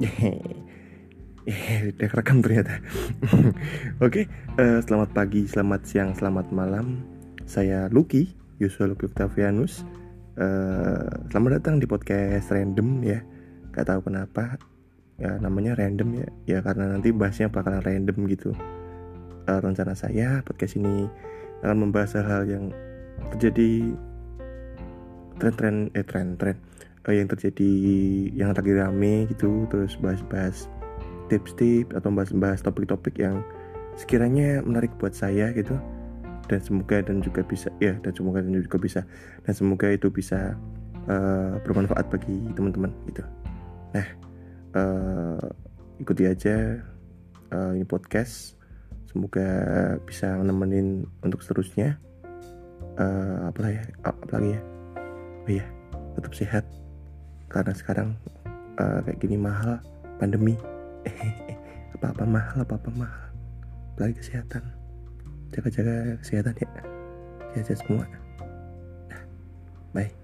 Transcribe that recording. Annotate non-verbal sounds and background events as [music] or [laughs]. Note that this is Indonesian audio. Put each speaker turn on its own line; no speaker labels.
[laughs] [laughs] Eh, udah rekam ternyata. Oke, uh, selamat pagi, selamat siang, selamat malam. Saya Lucky, Yusuf Lucky Octavianus. Uh, selamat datang di podcast random ya. Gak tahu kenapa ya namanya random ya. Ya karena nanti bahasnya bakalan random gitu. Uh, rencana saya podcast ini akan membahas hal-hal yang terjadi tren-tren eh tren-tren uh, yang terjadi yang lagi rame gitu terus bahas-bahas tips-tips atau bahas-bahas topik-topik yang sekiranya menarik buat saya gitu. Dan semoga dan juga bisa ya dan semoga dan juga bisa dan semoga itu bisa uh, bermanfaat bagi teman-teman gitu. Nah uh, ikuti aja uh, ini podcast. Semoga bisa nemenin untuk seterusnya. Uh, apa ya? Apalagi ya? Oh iya tetap sehat karena sekarang uh, kayak gini mahal pandemi. [laughs] Apa-apa mahal apa-apa mahal. Apalagi kesehatan. Jaga-jaga kesehatan ya. Jaga semua. Nah, bye